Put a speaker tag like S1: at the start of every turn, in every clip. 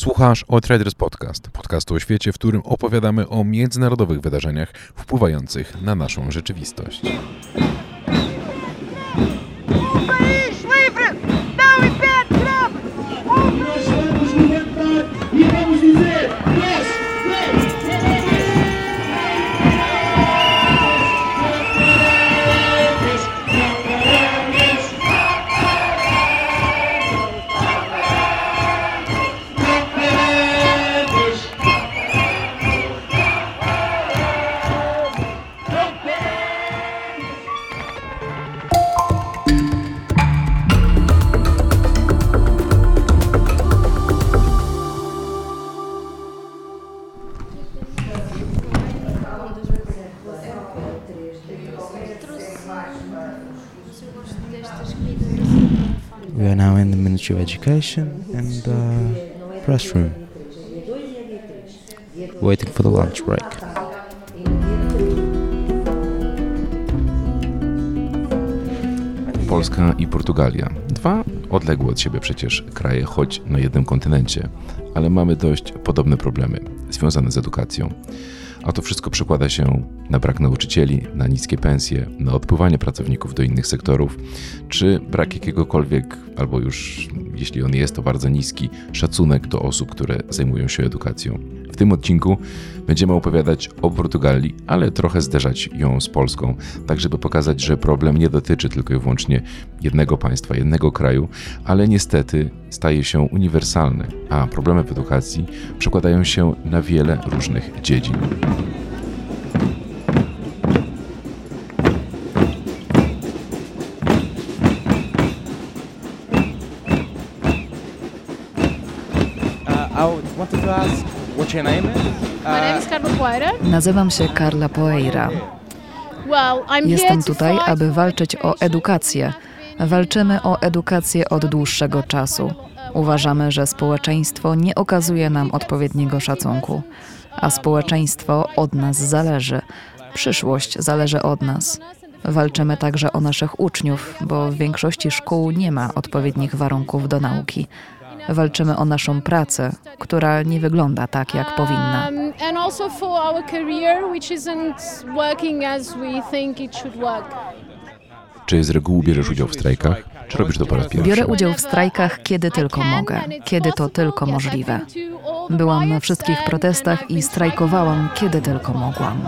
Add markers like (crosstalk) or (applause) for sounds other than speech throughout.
S1: Słuchasz o Traders Podcast, podcastu o świecie, w którym opowiadamy o międzynarodowych wydarzeniach wpływających na naszą rzeczywistość.
S2: Of Education and uh, press room, waiting for the lunch break.
S1: Polska i Portugalia. Dwa odległe od siebie przecież kraje, choć na jednym kontynencie, ale mamy dość podobne problemy związane z edukacją. A to wszystko przekłada się na brak nauczycieli, na niskie pensje, na odpływanie pracowników do innych sektorów, czy brak jakiegokolwiek, albo już jeśli on jest, to bardzo niski, szacunek do osób, które zajmują się edukacją. Tym odcinku będziemy opowiadać o Portugalii, ale trochę zderzać ją z Polską, tak żeby pokazać, że problem nie dotyczy tylko i wyłącznie jednego państwa, jednego kraju, ale niestety staje się uniwersalny, a problemy w edukacji przekładają się na wiele różnych dziedzin.
S3: Nazywam się Carla Poeira. Jestem tutaj, aby walczyć o edukację. Walczymy o edukację od dłuższego czasu. Uważamy, że społeczeństwo nie okazuje nam odpowiedniego szacunku, a społeczeństwo od nas zależy. Przyszłość zależy od nas. Walczymy także o naszych uczniów, bo w większości szkół nie ma odpowiednich warunków do nauki. Walczymy o naszą pracę, która nie wygląda tak, jak powinna.
S4: Um, work.
S1: Czy z reguły bierzesz udział w strajkach, czy robisz to po raz pierwszy?
S3: Biorę udział w strajkach, kiedy tylko mogę, kiedy to tylko możliwe. Byłam na wszystkich protestach i strajkowałam, kiedy tylko mogłam.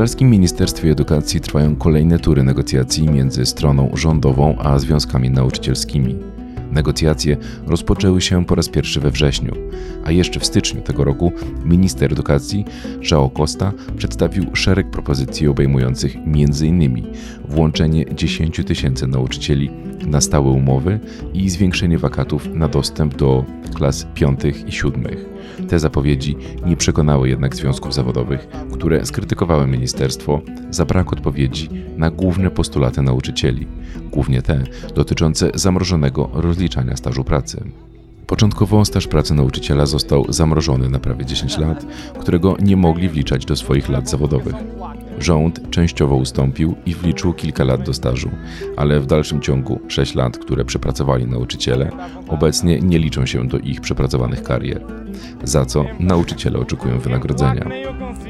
S1: Portugalskim Ministerstwie Edukacji trwają kolejne tury negocjacji między stroną rządową a związkami nauczycielskimi. Negocjacje rozpoczęły się po raz pierwszy we wrześniu, a jeszcze w styczniu tego roku minister edukacji João Costa przedstawił szereg propozycji obejmujących m.in. włączenie 10 tysięcy nauczycieli na stałe umowy i zwiększenie wakatów na dostęp do klas piątych i siódmych. Te zapowiedzi nie przekonały jednak związków zawodowych, które skrytykowały ministerstwo za brak odpowiedzi na główne postulaty nauczycieli, głównie te dotyczące zamrożonego rozliczania stażu pracy. Początkowo staż pracy nauczyciela został zamrożony na prawie 10 lat, którego nie mogli wliczać do swoich lat zawodowych. Rząd częściowo ustąpił i wliczył kilka lat do stażu, ale w dalszym ciągu 6 lat, które przepracowali nauczyciele, obecnie nie liczą się do ich przepracowanych karier, za co nauczyciele oczekują wynagrodzenia.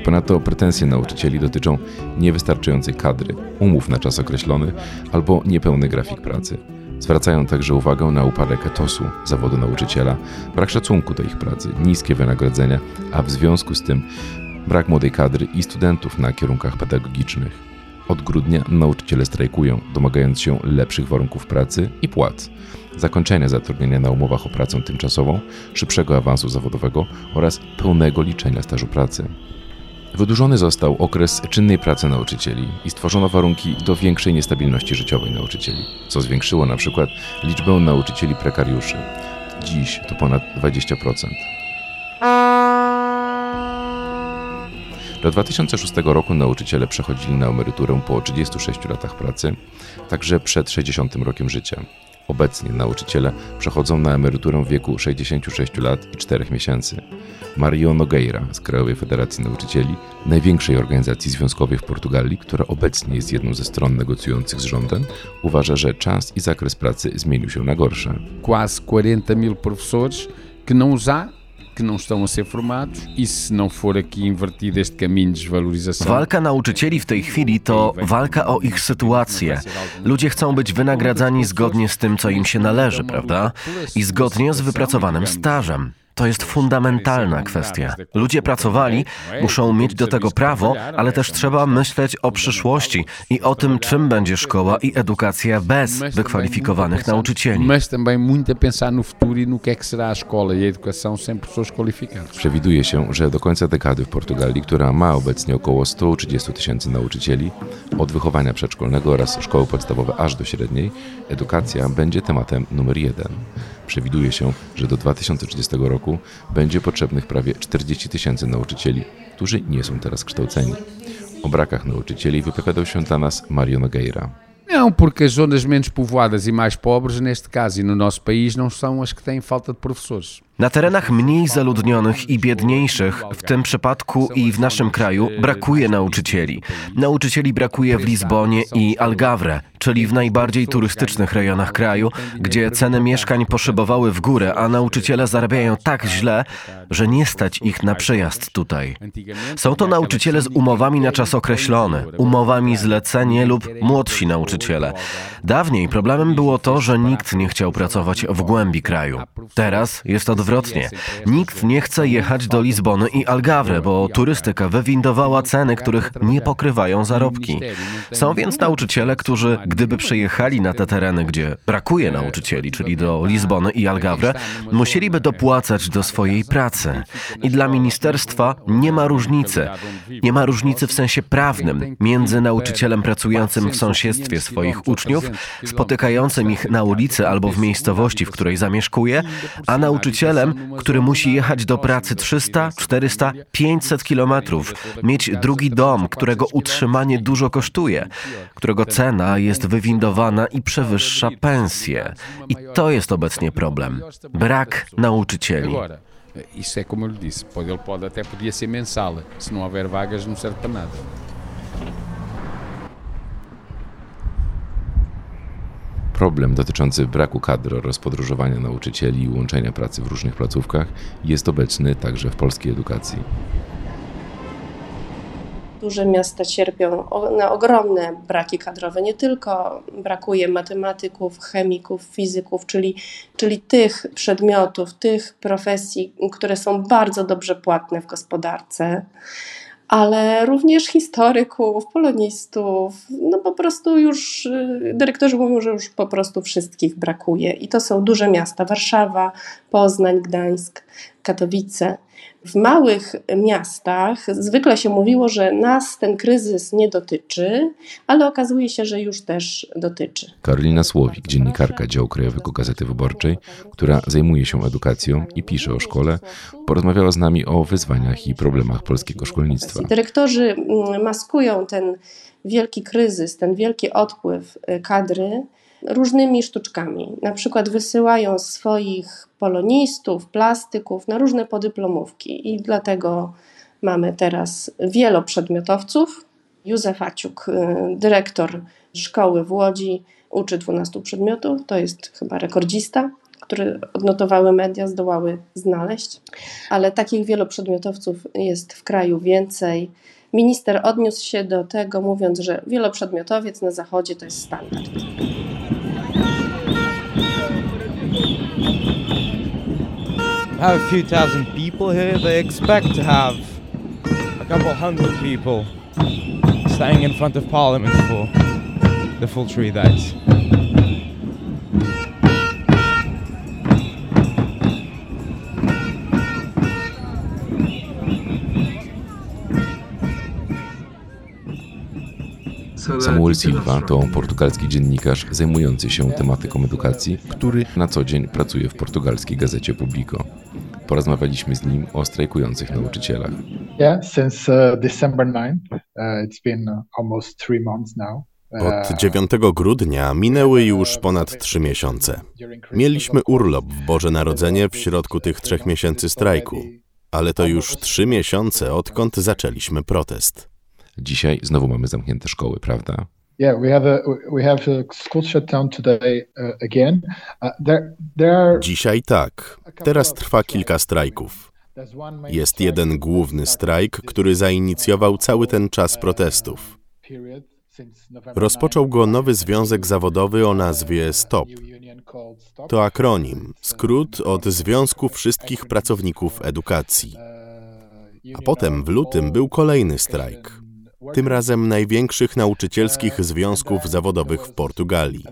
S1: Ponadto pretensje nauczycieli dotyczą niewystarczającej kadry, umów na czas określony albo niepełny grafik pracy. Zwracają także uwagę na upadek etosu zawodu nauczyciela, brak szacunku do ich pracy, niskie wynagrodzenia, a w związku z tym brak młodej kadry i studentów na kierunkach pedagogicznych. Od grudnia nauczyciele strajkują, domagając się lepszych warunków pracy i płac, zakończenia zatrudnienia na umowach o pracę tymczasową, szybszego awansu zawodowego oraz pełnego liczenia stażu pracy. Wydłużony został okres czynnej pracy nauczycieli i stworzono warunki do większej niestabilności życiowej nauczycieli, co zwiększyło na przykład liczbę nauczycieli prekariuszy. Dziś to ponad 20%. Do 2006 roku nauczyciele przechodzili na emeryturę po 36 latach pracy, także przed 60 rokiem życia. Obecnie nauczyciele przechodzą na emeryturę w wieku 66 lat i 4 miesięcy. Mario Nogueira z Krajowej Federacji Nauczycieli, największej organizacji związkowej w Portugalii, która obecnie jest jedną ze stron negocjujących z rządem, uważa, że czas i zakres pracy zmienił się na gorsze.
S5: quase 40 mil professores que não há, que não estão a ser formados, e se não for aqui invertido este caminho de desvalorização.
S6: Walka nauczycieli w tej chwili to walka o ich sytuację. Ludzie chcą być wynagradzani zgodnie z tym, co im się należy, prawda? I zgodnie z wypracowanym stażem. To jest fundamentalna kwestia. Ludzie pracowali, muszą mieć do tego prawo, ale też trzeba myśleć o przyszłości i o tym, czym będzie szkoła i edukacja bez wykwalifikowanych nauczycieli.
S5: Mas também muito a pensar no futuro e no que é que será a escola e a educação sem professores qualificados.
S1: Przewiduje się, że do końca dekady w Portugalii, która ma obecnie około 130 tysięcy nauczycieli, od wychowania przedszkolnego oraz szkoły podstawowe aż do średniej, edukacja będzie tematem numer jeden. Przewiduje się, że do 2030 roku będzie potrzebnych prawie 40 tysięcy nauczycieli, którzy nie są teraz kształceni. O brakach nauczycieli wypowiadał się dla nas Mario Nogueira.
S5: Não, porque as zonas menos povoadas e mais pobres, neste caso e no nosso país, não são as que têm falta de professores.
S6: Na terenach mniej zaludnionych i biedniejszych, w tym przypadku i w naszym kraju, brakuje nauczycieli. Nauczycieli brakuje w Lizbonie i Algarve, czyli w najbardziej turystycznych rejonach kraju, gdzie ceny mieszkań poszybowały w górę, a nauczyciele zarabiają tak źle, że nie stać ich na przyjazd tutaj. Są to nauczyciele z umowami na czas określony, umowami zlecenie lub młodsi nauczyciele. Dawniej problemem było to, że nikt nie chciał pracować w głębi kraju. Teraz jest odwrotnie. Nikt nie chce jechać do Lizbony i Algarve, bo turystyka wywindowała ceny, których nie pokrywają zarobki. Są więc nauczyciele, którzy gdyby przyjechali na te tereny, gdzie brakuje nauczycieli, czyli do Lizbony i Algarve, musieliby dopłacać do swojej pracy. I dla ministerstwa nie ma różnicy. Nie ma różnicy w sensie prawnym między nauczycielem pracującym w sąsiedztwie swoich uczniów, spotykającym ich na ulicy albo w miejscowości, w której zamieszkuje, a nauczycielem, który musi jechać do pracy 300, 400, 500 kilometrów, mieć drugi dom, którego utrzymanie dużo kosztuje, którego cena jest wywindowana i przewyższa pensję. I to jest obecnie problem. Brak nauczycieli.
S5: Agora, isso é como eu lhe disse, pode, ele pode até podia ser mensal. Se não houver vagas, não serve para nada.
S1: Problem dotyczący braku kadr oraz podróżowania nauczycieli i łączenia pracy w różnych placówkach jest obecny także w polskiej edukacji.
S7: Duże miasta cierpią na ogromne braki kadrowe. Nie tylko brakuje matematyków, chemików, fizyków, czyli, czyli tych przedmiotów, tych profesji, które są bardzo dobrze płatne w gospodarce, ale również historyków, polonistów. No po prostu już y, dyrektorzy mówią, że już po prostu wszystkich brakuje. I to są duże miasta: Warszawa, Poznań, Gdańsk, Katowice. W małych miastach zwykle się mówiło, że nas ten kryzys nie dotyczy, ale okazuje się, że już też dotyczy.
S1: Karolina Słowik, dziennikarka działu krajowego Gazety Wyborczej, która zajmuje się edukacją i pisze o szkole, porozmawiała z nami o wyzwaniach i problemach polskiego szkolnictwa.
S7: Dyrektorzy mm, maskują ten wielki kryzys, ten wielki odpływ y, kadry różnymi sztuczkami. Na przykład wysyłają swoich polonistów, plastyków na różne podyplomówki i dlatego mamy teraz wieloprzedmiotowców. Józef Aciuk, y, dyrektor szkoły w Łodzi, uczy 12 przedmiotów, to jest chyba rekordzista, który odnotowały media, zdołały znaleźć, ale takich wieloprzedmiotowców jest w kraju więcej. Minister odniósł się do tego, mówiąc, że wieloprzedmiotowiec na zachodzie to jest standard.
S8: have a few thousand people here. They expect to have a couple hundred people standing in front of Parliament for the full.
S1: Samuel Silva to portugalski dziennikarz zajmujący się tematyką edukacji, który na co dzień pracuje w portugalskiej gazecie Publico. Porozmawialiśmy z nim o strajkujących nauczycielach.
S9: Yeah, since uh, December 9th, uh, it's been uh, almost three months now.
S10: Od 9 grudnia minęły już ponad trzy miesiące. Mieliśmy urlop w Boże Narodzenie w środku tych trzech miesięcy strajku, ale to już trzy miesiące, odkąd zaczęliśmy protest.
S1: Dzisiaj znowu mamy zamknięte szkoły, prawda?
S9: Yeah, we have a we have a school shutdown today uh, again. Uh, there there are
S10: Dzisiaj tak. Teraz trwa kilka strajków. Jest jeden główny strajk, który zainicjował cały ten czas protestów. Rozpoczął go nowy związek zawodowy o nazwie STOP. To akronim, skrót od Związku Wszystkich Pracowników Edukacji. A potem w lutym był kolejny strajk. Tym razem największych nauczycielskich związków zawodowych w Portugalii.
S9: uh.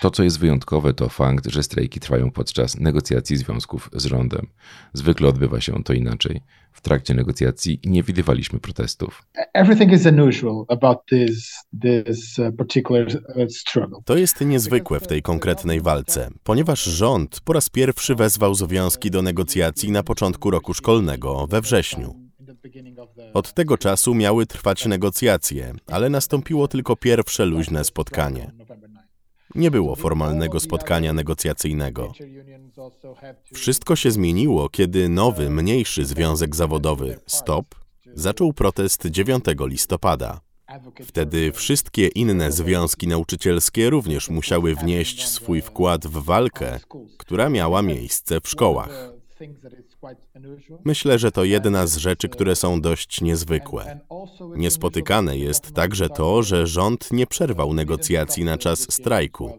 S1: To, co jest wyjątkowe, to fakt, że strajki trwają podczas negocjacji związków z rządem. Zwykle odbywa się to inaczej. W trakcie negocjacji nie widywaliśmy protestów.
S9: Uh, uh.
S10: To jest niezwykłe w tej konkretnej walce, ponieważ rząd po raz pierwszy wezwał związki do negocjacji na początku roku szkolnego, we wrześniu. Od tego czasu miały trwać negocjacje, ale nastąpiło tylko pierwsze luźne spotkanie. Nie było formalnego spotkania negocjacyjnego. Wszystko się zmieniło, kiedy nowy, mniejszy związek zawodowy, STOP, zaczął protest 9 listopada. Wtedy wszystkie inne związki nauczycielskie również musiały wnieść swój wkład w walkę, która miała miejsce w szkołach. Myślę, że to jedna z rzeczy, które są dość niezwykłe. Niespotykane jest także to, że rząd nie przerwał negocjacji na czas strajku,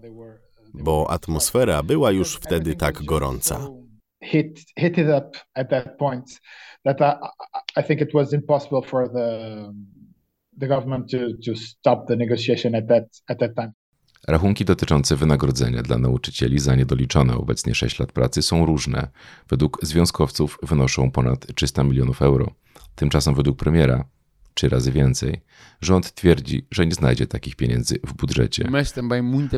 S10: bo atmosfera była już wtedy tak gorąca.
S9: The government to to stop the negotiation at that at that time.
S1: Rachunki dotyczące wynagrodzenia dla nauczycieli za niedoliczone obecnie 6 lat pracy są różne. Według związkowców wynoszą ponad 300 milionów euro. Tymczasem według premiera trzy razy więcej. Rząd twierdzi, że nie znajdzie takich pieniędzy w budżecie.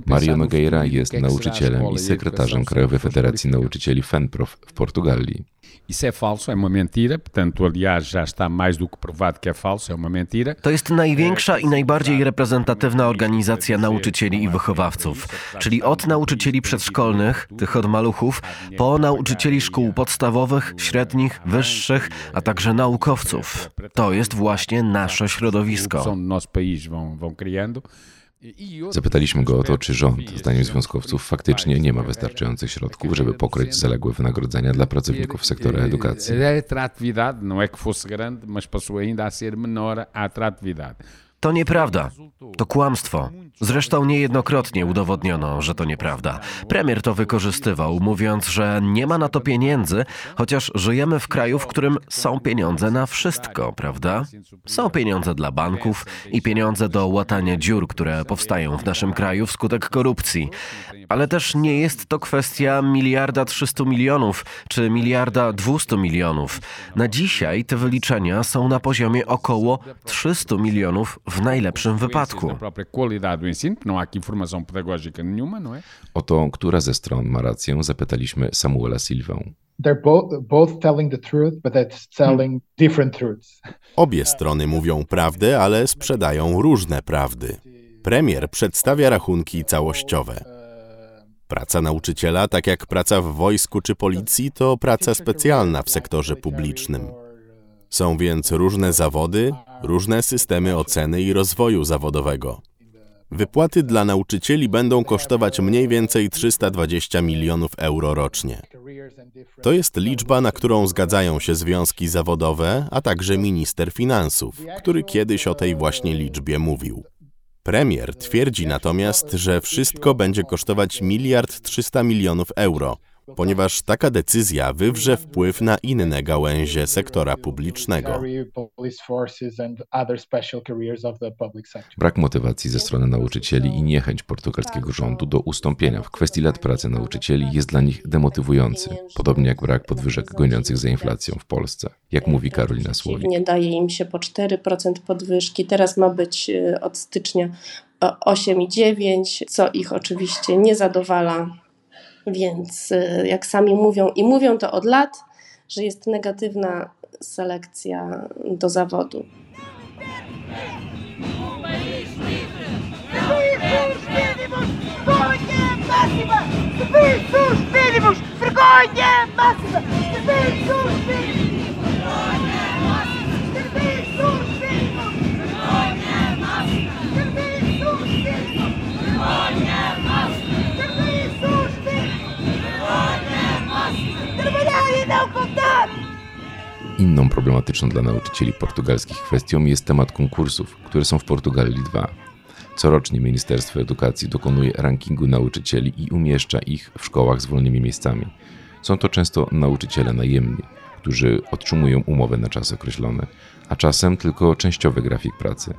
S1: Mario
S5: no
S1: Nogueira jest nauczycielem i
S5: e
S1: sekretarzem Krajowej Federacji. Nauczycieli FENPROF w Portugalii.
S5: Isso é falso, é uma mentira, portanto, aliás, já está mais do que provado que é falso, é uma mentira.
S6: To jest największa i najbardziej reprezentatywna organizacja nauczycieli i wychowawców, czyli od nauczycieli przedszkolnych, tych od maluchów, po nauczycieli szkół podstawowych, średnich, wyższych, a także naukowców. To jest właśnie nasze środowisko.
S5: Do nosso país vão, vão criando.
S1: Zapytaliśmy go o to, czy rząd, zdaniem związkowców, faktycznie nie ma wystarczających środków, żeby pokryć zaległe wynagrodzenia dla pracowników sektora edukacji.
S6: To nieprawda. To kłamstwo. Zresztą niejednokrotnie udowodniono, że to nieprawda. Premier to wykorzystywał, mówiąc, że nie ma na to pieniędzy, chociaż żyjemy w kraju, w którym są pieniądze na wszystko, prawda? Są pieniądze dla banków i pieniądze do łatania dziur, które powstają w naszym kraju wskutek korupcji. Ale też nie jest to kwestia miliarda 300 milionów czy miliarda 200 milionów. Na dzisiaj te wyliczenia są na poziomie około 300 milionów w najlepszym wypadku.
S5: Não é?
S1: O to, która ze stron ma rację, zapytaliśmy Samuela Silwę.
S10: Obie strony mówią prawdę, ale sprzedają różne prawdy. Premier przedstawia rachunki całościowe. Praca nauczyciela, tak jak praca w wojsku czy policji, to praca specjalna w sektorze publicznym. Są więc różne zawody, różne systemy oceny i rozwoju zawodowego. Wypłaty dla nauczycieli będą kosztować mniej więcej 320 milionów euro rocznie. To jest liczba, na którą zgadzają się związki zawodowe, a także minister finansów, który kiedyś o tej właśnie liczbie mówił. Premier twierdzi natomiast, że wszystko będzie kosztować miliard 300 milionów euro, ponieważ taka decyzja wywrze wpływ na inne gałęzie sektora publicznego.
S1: Brak motywacji ze strony nauczycieli i niechęć portugalskiego rządu do ustąpienia w kwestii lat pracy nauczycieli jest dla nich demotywujący, podobnie jak brak podwyżek goniących za inflacją w Polsce, jak mówi Karolina Słowik.
S7: Nie daje im się po 4% podwyżki. Teraz ma być y, od stycznia 8,9, co ich oczywiście nie zadowala. Więc y, jak sami mówią, i mówią to od lat, że jest negatywna selekcja do zawodu.
S1: Inną problematyczną dla nauczycieli portugalskich kwestią jest temat konkursów, które są w Portugalii 2. Corocznie Ministerstwo Edukacji dokonuje rankingu nauczycieli i umieszcza ich w szkołach z wolnymi miejscami. Są to często nauczyciele najemni, którzy otrzymują umowę na czas określony, a czasem tylko częściowy grafik pracy.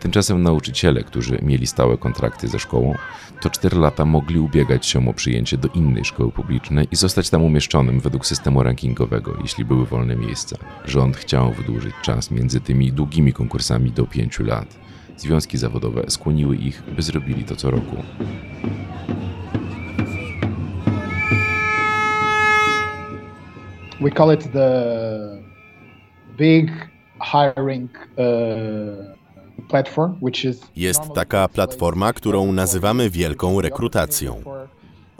S1: Tymczasem nauczyciele, którzy mieli stałe kontrakty ze szkołą, to 4 lata mogli ubiegać się o przyjęcie do innej szkoły publicznej i zostać tam umieszczonym według systemu rankingowego, jeśli były wolne miejsca. Rząd chciał wydłużyć czas między tymi długimi konkursami do 5 lat. Związki zawodowe skłoniły ich, by zrobili to co roku.
S9: We call it the big hiring uh,
S10: Jest taka platforma, którą nazywamy wielką rekrutacją.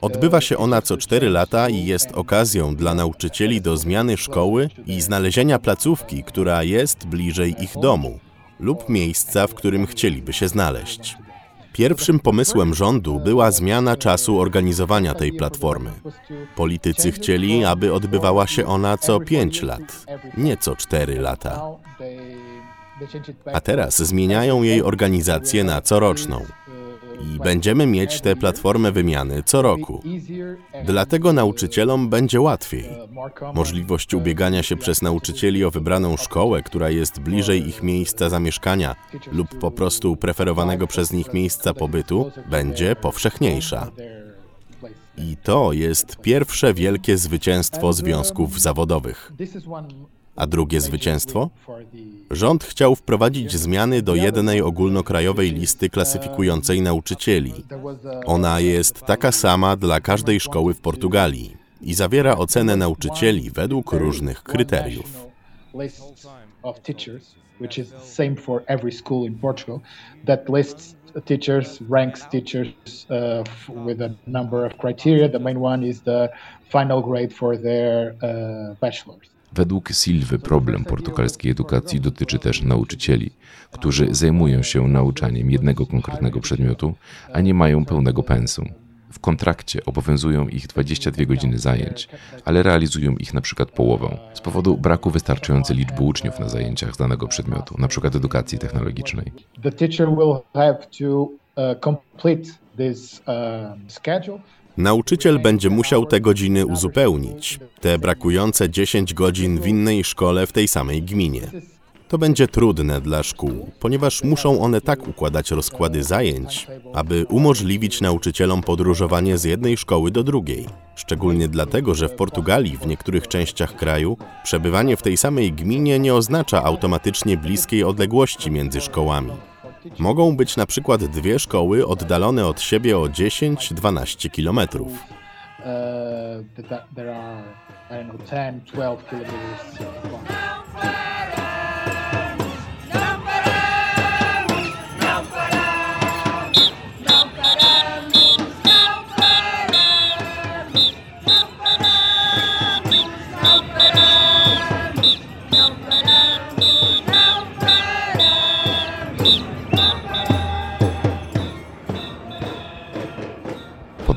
S10: Odbywa się ona co 4 lata i jest okazją dla nauczycieli do zmiany szkoły i znalezienia placówki, która jest bliżej ich domu lub miejsca, w którym chcieliby się znaleźć. Pierwszym pomysłem rządu była zmiana czasu organizowania tej platformy. Politycy chcieli, aby odbywała się ona co 5 lat, nie co 4 lata. A teraz zmieniają jej organizację na coroczną. I będziemy mieć tę platformę wymiany co roku. Dlatego nauczycielom będzie łatwiej. Możliwość ubiegania się przez nauczycieli o wybraną szkołę, która jest bliżej ich miejsca zamieszkania lub po prostu preferowanego przez nich miejsca pobytu, będzie powszechniejsza. I to jest pierwsze wielkie zwycięstwo związków zawodowych. A drugie zwycięstwo? Rząd chciał wprowadzić zmiany do jednej ogólnokrajowej listy klasyfikującej nauczycieli. Ona jest taka sama dla każdej szkoły w Portugalii i zawiera ocenę nauczycieli według różnych kryteriów.
S9: teachers, ranks teachers uh, with a number of criteria. The main one is the final grade for their uh, bachelor's.
S1: Według Silwy problem portugalskiej edukacji dotyczy też nauczycieli, którzy zajmują się nauczaniem jednego konkretnego przedmiotu, a nie mają pełnego pensum. W kontrakcie obowiązują ich 22 godziny zajęć, ale realizują ich na przykład połowę z powodu braku wystarczającej liczby uczniów na zajęciach z danego przedmiotu, na przykład edukacji technologicznej.
S9: The teacher will have to uh, complete this uh, schedule
S10: Nauczyciel będzie musiał te godziny uzupełnić, te brakujące 10 godzin w innej szkole w tej samej gminie. To będzie trudne dla szkół, ponieważ muszą one tak układać rozkłady zajęć, aby umożliwić nauczycielom podróżowanie z jednej szkoły do drugiej. Szczególnie dlatego, że w Portugalii, w niektórych częściach kraju, przebywanie w tej samej gminie nie oznacza automatycznie bliskiej odległości między szkołami. Mogą być na przykład dwie szkoły oddalone od siebie o 10-12 kilometrów.
S9: Uh, there are, I don't know, 10, 12 kilometers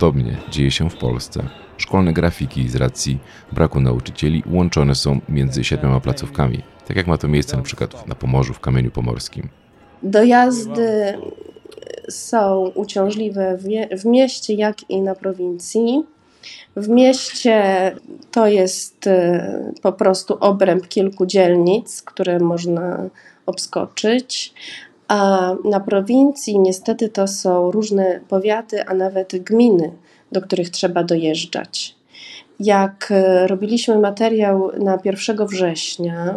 S1: Podobnie dzieje się w Polsce. Szkolne grafiki z racji braku nauczycieli łączone są między siedmioma placówkami, tak jak ma to miejsce na przykład na Pomorzu, w Kamieniu Pomorskim.
S7: Dojazdy są uciążliwe w mieście, jak i na prowincji. W mieście to jest y, po prostu obręb kilku dzielnic, które można obskoczyć, a na prowincji niestety to są różne powiaty, a nawet gminy, do których trzeba dojeżdżać. Jak e, robiliśmy materiał na 1 września,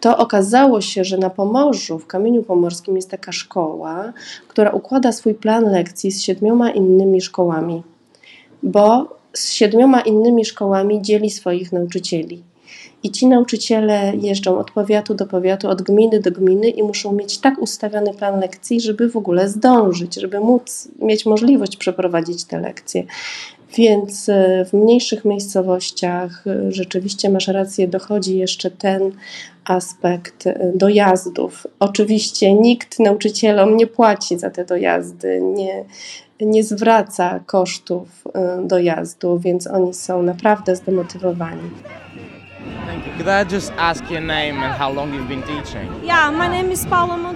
S7: to okazało się, że na Pomorzu, w Kamieniu Pomorskim jest taka szkoła, która układa swój plan lekcji z siedmioma innymi szkołami, bo z siedmioma innymi szkołami dzieli swoich nauczycieli. I ci nauczyciele jeżdżą od powiatu do powiatu, od gminy do gminy i muszą mieć tak ustawiony plan lekcji, żeby w ogóle zdążyć, żeby móc mieć możliwość przeprowadzić te lekcje. Więc e, w mniejszych miejscowościach e, rzeczywiście masz rację, dochodzi jeszcze ten aspekt e, dojazdów. Oczywiście nikt nauczycielom nie płaci za te dojazdy, nie, nie zwraca kosztów dojazdu, więc oni są naprawdę zdemotywowani.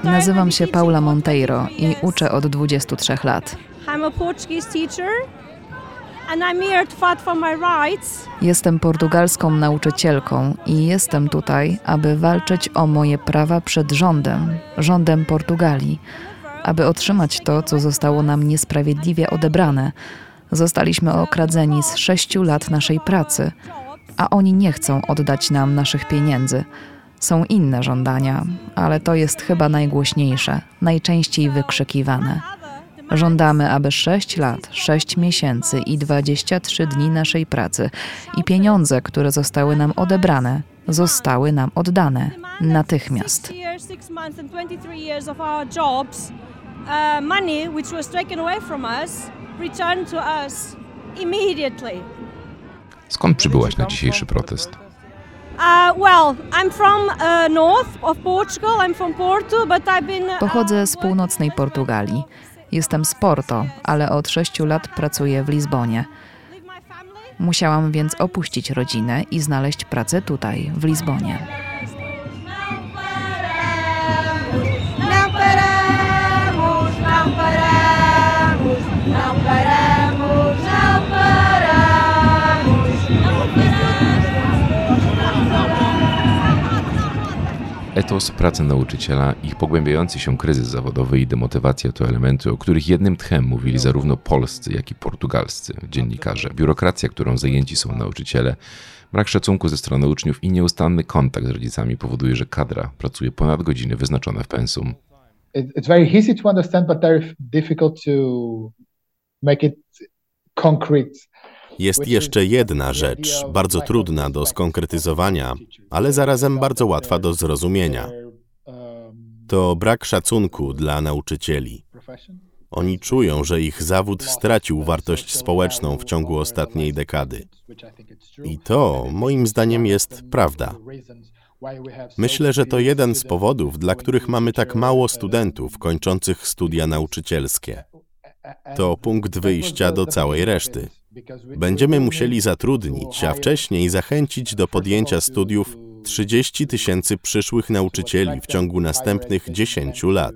S3: Nazywam się Paula Monteiro i uczę od 23 lat.
S11: I'm a Portuguese teacher and I'm here to fight for my rights.
S3: Jestem portugalską nauczycielką i jestem tutaj, aby walczyć o moje prawa przed rządem, rządem Portugalii, aby otrzymać to, co zostało nam niesprawiedliwie odebrane. Zostaliśmy okradzeni z sześciu lat naszej pracy, a oni nie chcą oddać nam naszych pieniędzy. Są inne żądania, ale to jest chyba najgłośniejsze, najczęściej wykrzykiwane. Żądamy, aby 6 lat, 6 miesięcy i 23 dni naszej pracy i pieniądze, które zostały nam odebrane, zostały nam oddane natychmiast.
S1: Skąd przybyłaś na dzisiejszy protest?
S3: Pochodzę z północnej Portugalii. Jestem z Porto, ale od sześciu lat pracuję w Lizbonie. Musiałam więc opuścić rodzinę i znaleźć pracę tutaj, w Lizbonie.
S1: Etos, praca nauczyciela, ich pogłębiający się kryzys zawodowy i demotywacja to elementy, o których jednym tchem mówili zarówno polscy, jak i portugalscy dziennikarze. Biurokracja, którą zajęci są nauczyciele, brak szacunku ze strony uczniów i nieustanny kontakt z rodzicami powoduje, że kadra pracuje ponad godziny wyznaczone w pensum.
S9: It's very easy to understand, but very difficult to make it concrete.
S10: Jest jeszcze jedna rzecz, bardzo trudna do skonkretyzowania, ale zarazem bardzo łatwa do zrozumienia. To brak szacunku dla nauczycieli. Oni czują, że ich zawód stracił wartość społeczną w ciągu ostatniej dekady. I to, moim zdaniem, jest prawda. Myślę, że to jeden z powodów, dla których mamy tak mało studentów kończących studia nauczycielskie. To punkt wyjścia do całej reszty. Będziemy musieli zatrudnić, a wcześniej zachęcić do podjęcia studiów 30 tysięcy przyszłych nauczycieli w ciągu następnych 10 lat.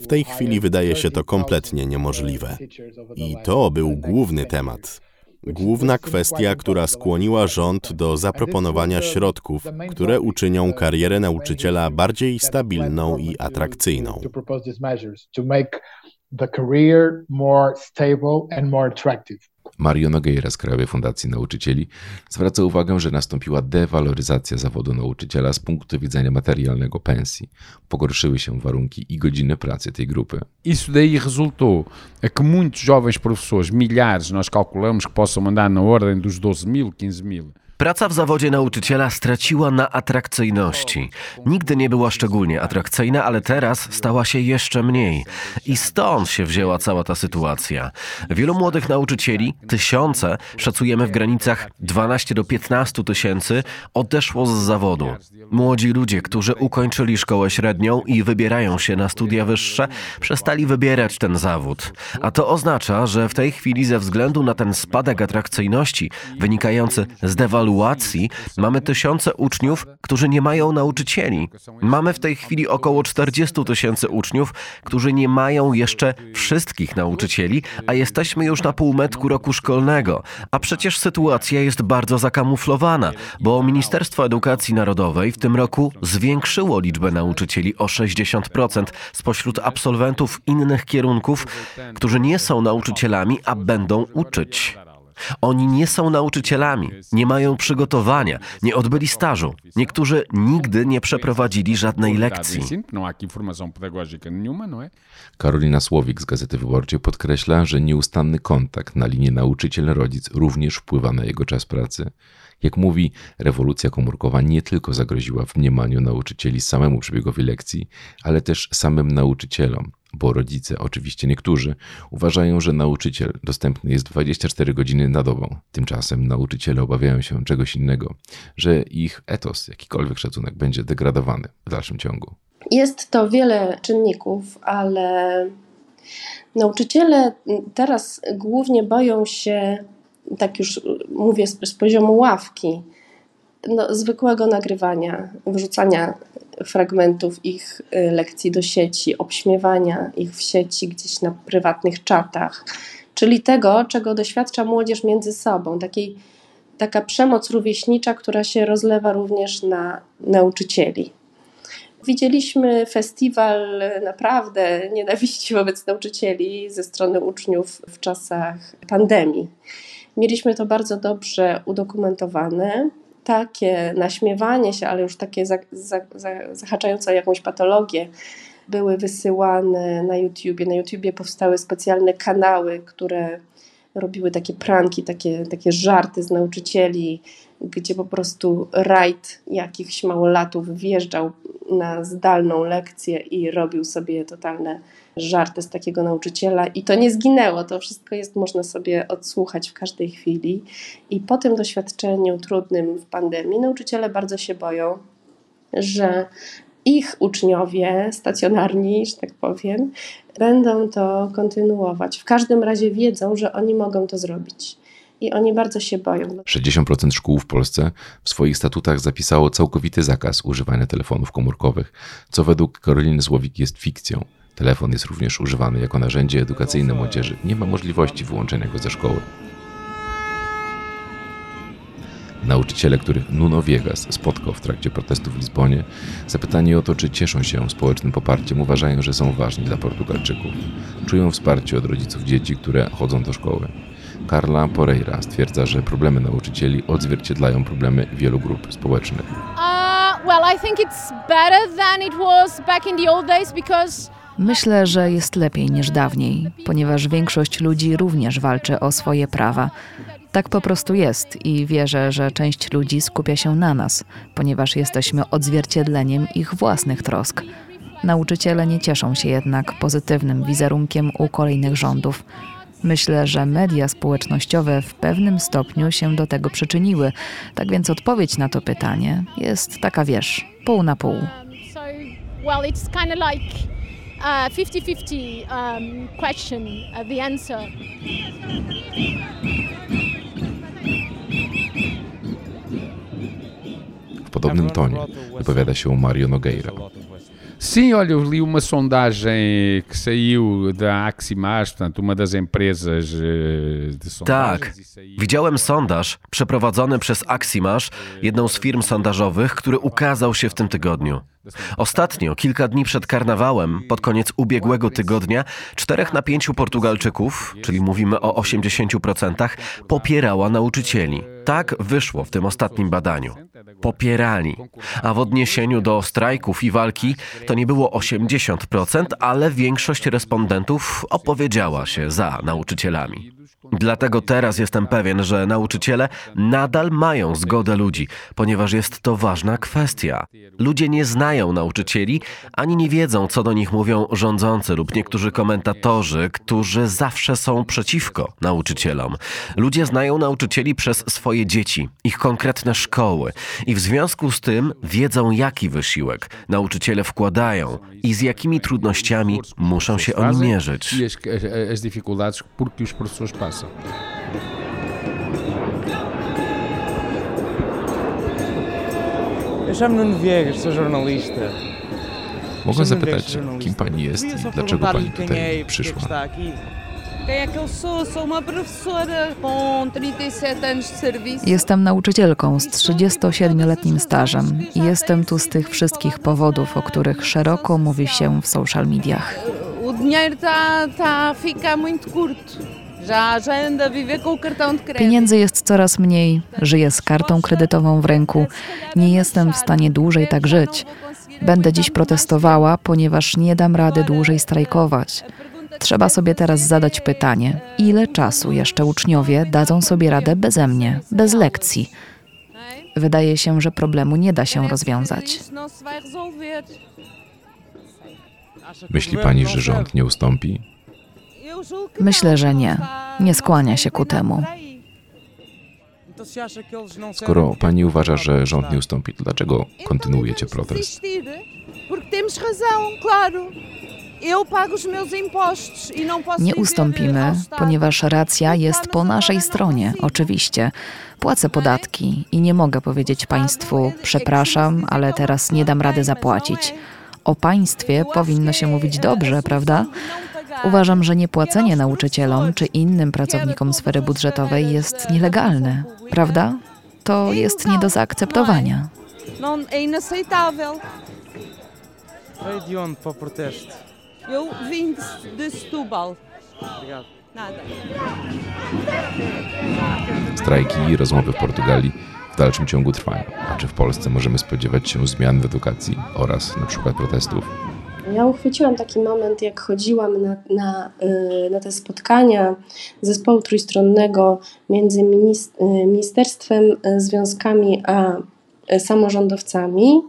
S10: W tej chwili wydaje się to kompletnie niemożliwe. I to był główny temat. Główna kwestia, która skłoniła rząd do zaproponowania środków, które uczynią karierę nauczyciela bardziej stabilną i atrakcyjną.
S9: The career more stable and more attractive.
S1: Mario Nogueira z Krajowej Fundacji Nauczycieli zwraca uwagę, że nastąpiła dewaloryzacja zawodu nauczyciela z punktu widzenia materialnego pensji. Pogorszyły się warunki i godziny pracy tej grupy.
S5: Isso daí resultou a que muitos jovens professores, milhares, nós calculamos que possam andar na ordem dos 12 mil, 15 mil,
S6: Praca w zawodzie nauczyciela straciła na atrakcyjności. Nigdy nie była szczególnie atrakcyjna, ale teraz stała się jeszcze mniej. I stąd się wzięła cała ta sytuacja. Wielu młodych nauczycieli, tysiące, szacujemy w granicach 12 do 15 tysięcy, odeszło z zawodu. Młodzi ludzie, którzy ukończyli szkołę średnią i wybierają się na studia wyższe, przestali wybierać ten zawód. A to oznacza, że w tej chwili ze względu na ten spadek atrakcyjności wynikający z dewaluacji, ewaluacji mamy tysiące uczniów, którzy nie mają nauczycieli. Mamy w tej chwili około 40 tysięcy uczniów, którzy nie mają jeszcze wszystkich nauczycieli, a jesteśmy już na półmetku roku szkolnego. A przecież sytuacja jest bardzo zakamuflowana, bo Ministerstwo Edukacji Narodowej w tym roku zwiększyło liczbę nauczycieli o 60% spośród absolwentów innych kierunków, którzy nie są nauczycielami, a będą uczyć. Oni nie są nauczycielami, nie mają przygotowania, nie odbyli stażu. Niektórzy nigdy nie przeprowadzili żadnej lekcji.
S1: Karolina Słowik z Gazety Wyborczej podkreśla, że nieustanny kontakt na linii nauczyciel-rodzic również wpływa na jego czas pracy. Jak mówi, rewolucja komórkowa nie tylko zagroziła w mniemaniu nauczycieli samemu przebiegowi lekcji, ale też samym nauczycielom, bo rodzice, oczywiście niektórzy, uważają, że nauczyciel dostępny jest 24 godziny na dobę. Tymczasem nauczyciele obawiają się czegoś innego, że ich etos, jakikolwiek szacunek będzie degradowany w dalszym ciągu.
S7: Jest to wiele czynników, ale nauczyciele teraz głównie boją się, tak już mówię z, z poziomu ławki, no, zwykłego nagrywania, wrzucania fragmentów ich y, lekcji do sieci, obśmiewania ich w sieci gdzieś na prywatnych czatach, czyli tego, czego doświadcza młodzież między sobą, takiej, taka przemoc rówieśnicza, która się rozlewa również na nauczycieli. Widzieliśmy festiwal naprawdę nienawiści wobec nauczycieli ze strony uczniów w czasach pandemii. Mieliśmy to bardzo dobrze udokumentowane takie naśmiewanie się, ale już takie za, za, za, zahaczające jakąś patologię, były wysyłane na YouTubie. Na YouTubie powstały specjalne kanały, które robiły takie pranki, takie, takie żarty z nauczycieli, gdzie po prostu rajd jakichś małolatów wjeżdżał na zdalną lekcję i robił sobie totalne żarty z takiego nauczyciela. I to nie zginęło, to wszystko jest, można sobie odsłuchać w każdej chwili. I po tym doświadczeniu trudnym w pandemii nauczyciele bardzo się boją, że ich uczniowie stacjonarni, że tak powiem, będą to kontynuować. W każdym razie wiedzą, że oni mogą to zrobić. I oni bardzo się boją.
S1: 60% szkół w Polsce w swoich statutach zapisało całkowity zakaz używania telefonów komórkowych, co według Karoliny Słowik jest fikcją. Telefon jest również używany jako narzędzie edukacyjne młodzieży. Nie ma możliwości wyłączenia go ze szkoły. Nauczyciele, których Nuno Viegas spotkał w trakcie protestu w Lizbonie, zapytani o to, czy cieszą się społecznym poparciem, uważają, że są ważni dla Portugalczyków. Czują wsparcie od rodziców dzieci, które chodzą do szkoły. Carla Poreira stwierdza, że problemy nauczycieli odzwierciedlają problemy wielu grup społecznych.
S4: Uh, well, I think it's better than it was back in the old days because
S3: Myślę, że jest lepiej niż dawniej, ponieważ większość ludzi również walczy o swoje prawa. Tak po prostu jest i wierzę, że część ludzi skupia się na nas, ponieważ jesteśmy odzwierciedleniem ich własnych trosk. Nauczyciele nie cieszą się jednak pozytywnym wizerunkiem u kolejnych rządów. Myślę, że media społecznościowe w pewnym stopniu się do tego przyczyniły. Tak więc odpowiedź na to pytanie jest taka, wiesz, pół na pół.
S4: so well, it's kind of like a 50-50 um, question. Uh, the answer.
S1: W podobnym tonie wypowiada się Mario Nogueira.
S5: Sim, olha, eu li uma sondagem que saiu da Aximage, portanto, uma das empresas eh, de sondagens.
S6: Tak, widziałem sondaż przeprowadzony przez Aximash, jedną z firm sondażowych, który ukazał się w tym tygodniu. Ostatnio, kilka dni przed karnawałem, pod koniec ubiegłego tygodnia, czterech na pięciu Portugalczyków, czyli mówimy o 80%, popierała nauczycieli. Tak wyszło w tym ostatnim badaniu. Popierali. A w odniesieniu do strajków i walki to nie było 80%, ale większość respondentów opowiedziała się za nauczycielami. Dlatego teraz jestem pewien, że nauczyciele nadal mają zgodę ludzi, ponieważ jest to ważna kwestia. Ludzie nie znają nauczycieli, ani nie wiedzą, co do nich mówią rządzący lub niektórzy komentatorzy, którzy zawsze są przeciwko nauczycielom. Ludzie znają nauczycieli przez swoje dzieci, ich konkretne szkoły i w związku z tym wiedzą, jaki wysiłek nauczyciele wkładają i z jakimi trudnościami muszą się oni mierzyć.
S8: Jornalista.
S1: Mogę zapytać, kim pani jest i dlaczego pani
S8: perguntar-lhe quem é
S1: tutaj przyszła?
S8: está aqui.
S12: Quem é que eu sou? Sou uma professora com 37 anos de serviço.
S3: Jestem nauczycielką z 37-letnim stażem i jestem tu z tych wszystkich powodów, o których szeroko mówi się w social mediach.
S12: O dinheiro está tá a ficar muito curto.
S3: Pieniędzy jest coraz mniej, żyję z kartą kredytową w ręku. Nie jestem w stanie dłużej tak żyć. Będę dziś protestowała, ponieważ nie dam rady dłużej strajkować. Trzeba sobie teraz zadać pytanie, ile czasu jeszcze uczniowie dadzą sobie radę beze mnie, bez lekcji. Wydaje się, że problemu nie da się rozwiązać.
S1: Myśli pani, że rząd nie ustąpi?
S3: Myślę, że nie. Nie skłania się ku temu.
S1: Skoro pani uważa, że rząd nie ustąpi, to dlaczego kontynuujecie protest?
S3: Nie ustąpimy, ponieważ racja jest po naszej stronie, oczywiście. Płacę podatki i nie mogę powiedzieć państwu, przepraszam, ale teraz nie dam rady zapłacić. O państwie powinno się mówić dobrze, prawda? Uważam, że niepłacenie nauczycielom czy innym pracownikom sfery budżetowej jest nielegalne, prawda? To jest nie do zaakceptowania.
S12: Não, é inaceitável.
S8: Veio de onde para o protesto?
S12: Eu vim de, de Setúbal.
S8: Obrigado.
S12: Nada.
S1: Strajki i rozmowy w Portugalii w dalszym ciągu trwają. A czy w Polsce możemy spodziewać się zmian w edukacji oraz na przykład protestów?
S7: Ja uchwyciłam taki moment, jak chodziłam na, na, y, na te spotkania zespołu trójstronnego między y, ministerstwem, y, związkami a samorządowcami,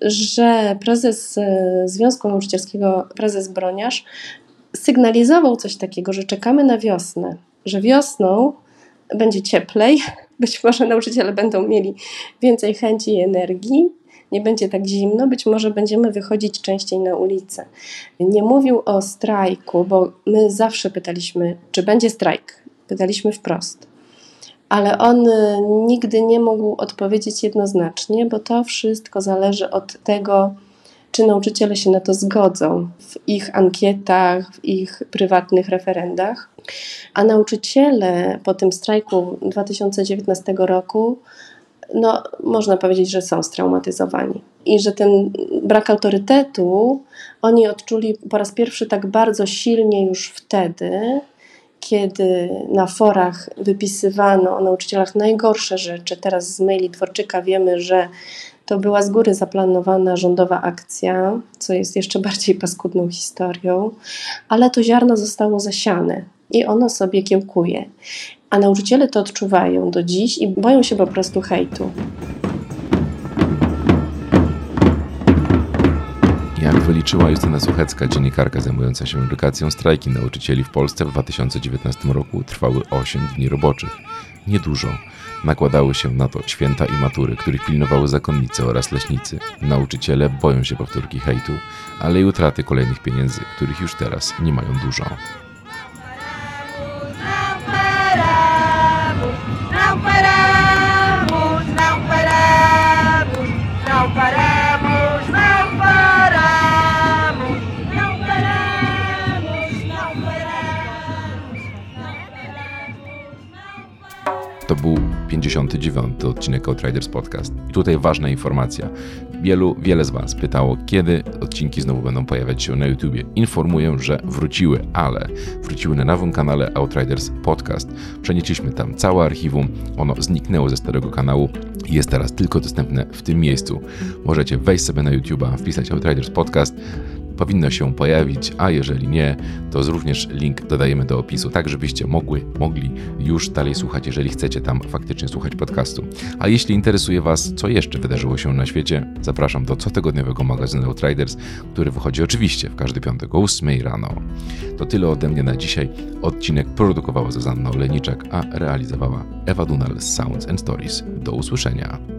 S7: że prezes Związku Nauczycielskiego, prezes Broniarz, sygnalizował coś takiego, że czekamy na wiosnę, że wiosną będzie cieplej, (laughs) być może nauczyciele będą mieli więcej chęci i energii, nie będzie tak zimno, być może będziemy wychodzić częściej na ulicę. Nie mówił o strajku, bo my zawsze pytaliśmy, czy będzie strajk. Pytaliśmy wprost. Ale on y, nigdy nie mógł odpowiedzieć jednoznacznie, bo to wszystko zależy od tego, czy nauczyciele się na to zgodzą w ich ankietach, w ich prywatnych referendach. A nauczyciele po tym strajku 2019 roku no, można powiedzieć, że są straumatyzowani. I że ten brak autorytetu oni odczuli po raz pierwszy tak bardzo silnie już wtedy, kiedy na forach wypisywano o nauczycielach najgorsze rzeczy. Teraz z maili Dworczyka wiemy, że to była z góry zaplanowana rządowa akcja, co jest jeszcze bardziej paskudną historią, ale to ziarno zostało zasiane i ono sobie kiełkuje. A nauczyciele to odczuwają do dziś i boją się po prostu hejtu.
S1: Jak wyliczyła Justyna Suchecka, dziennikarka zajmująca się edukacją, strajki nauczycieli w Polsce w 2019 roku trwały 8 dni roboczych. Niedużo. Nakładały się na to święta i matury, których pilnowały zakonnice oraz leśnicy. Nauczyciele boją się powtórki hejtu, ale i utraty kolejnych pieniędzy, których już teraz nie mają dużo. To był 59. odcinek Outriders Podcast. I tutaj ważna informacja. Wielu, wiele z Was pytało, kiedy odcinki znowu będą pojawiać się na YouTubie. Informuję, że wróciły, ale wróciły na nowym kanale Outriders Podcast. Przenieśliśmy tam całe archiwum, ono zniknęło ze starego kanału i jest teraz tylko dostępne w tym miejscu. Możecie wejść sobie na YouTube'a, wpisać Outriders Podcast, powinno się pojawić, a jeżeli nie, to również link dodajemy do opisu, tak żebyście mogły, mogli już dalej słuchać, jeżeli chcecie tam faktycznie słuchać podcastu. A jeśli interesuje Was, co jeszcze wydarzyło się na świecie, zapraszam do cotygodniowego magazynu Outriders, który wychodzi oczywiście w każdy piątek o 8 rano. To tyle ode mnie na dzisiaj. Odcinek produkowała Zuzanna Olejniczak, a realizowała Ewa Dunal z Sounds and Stories. Do usłyszenia.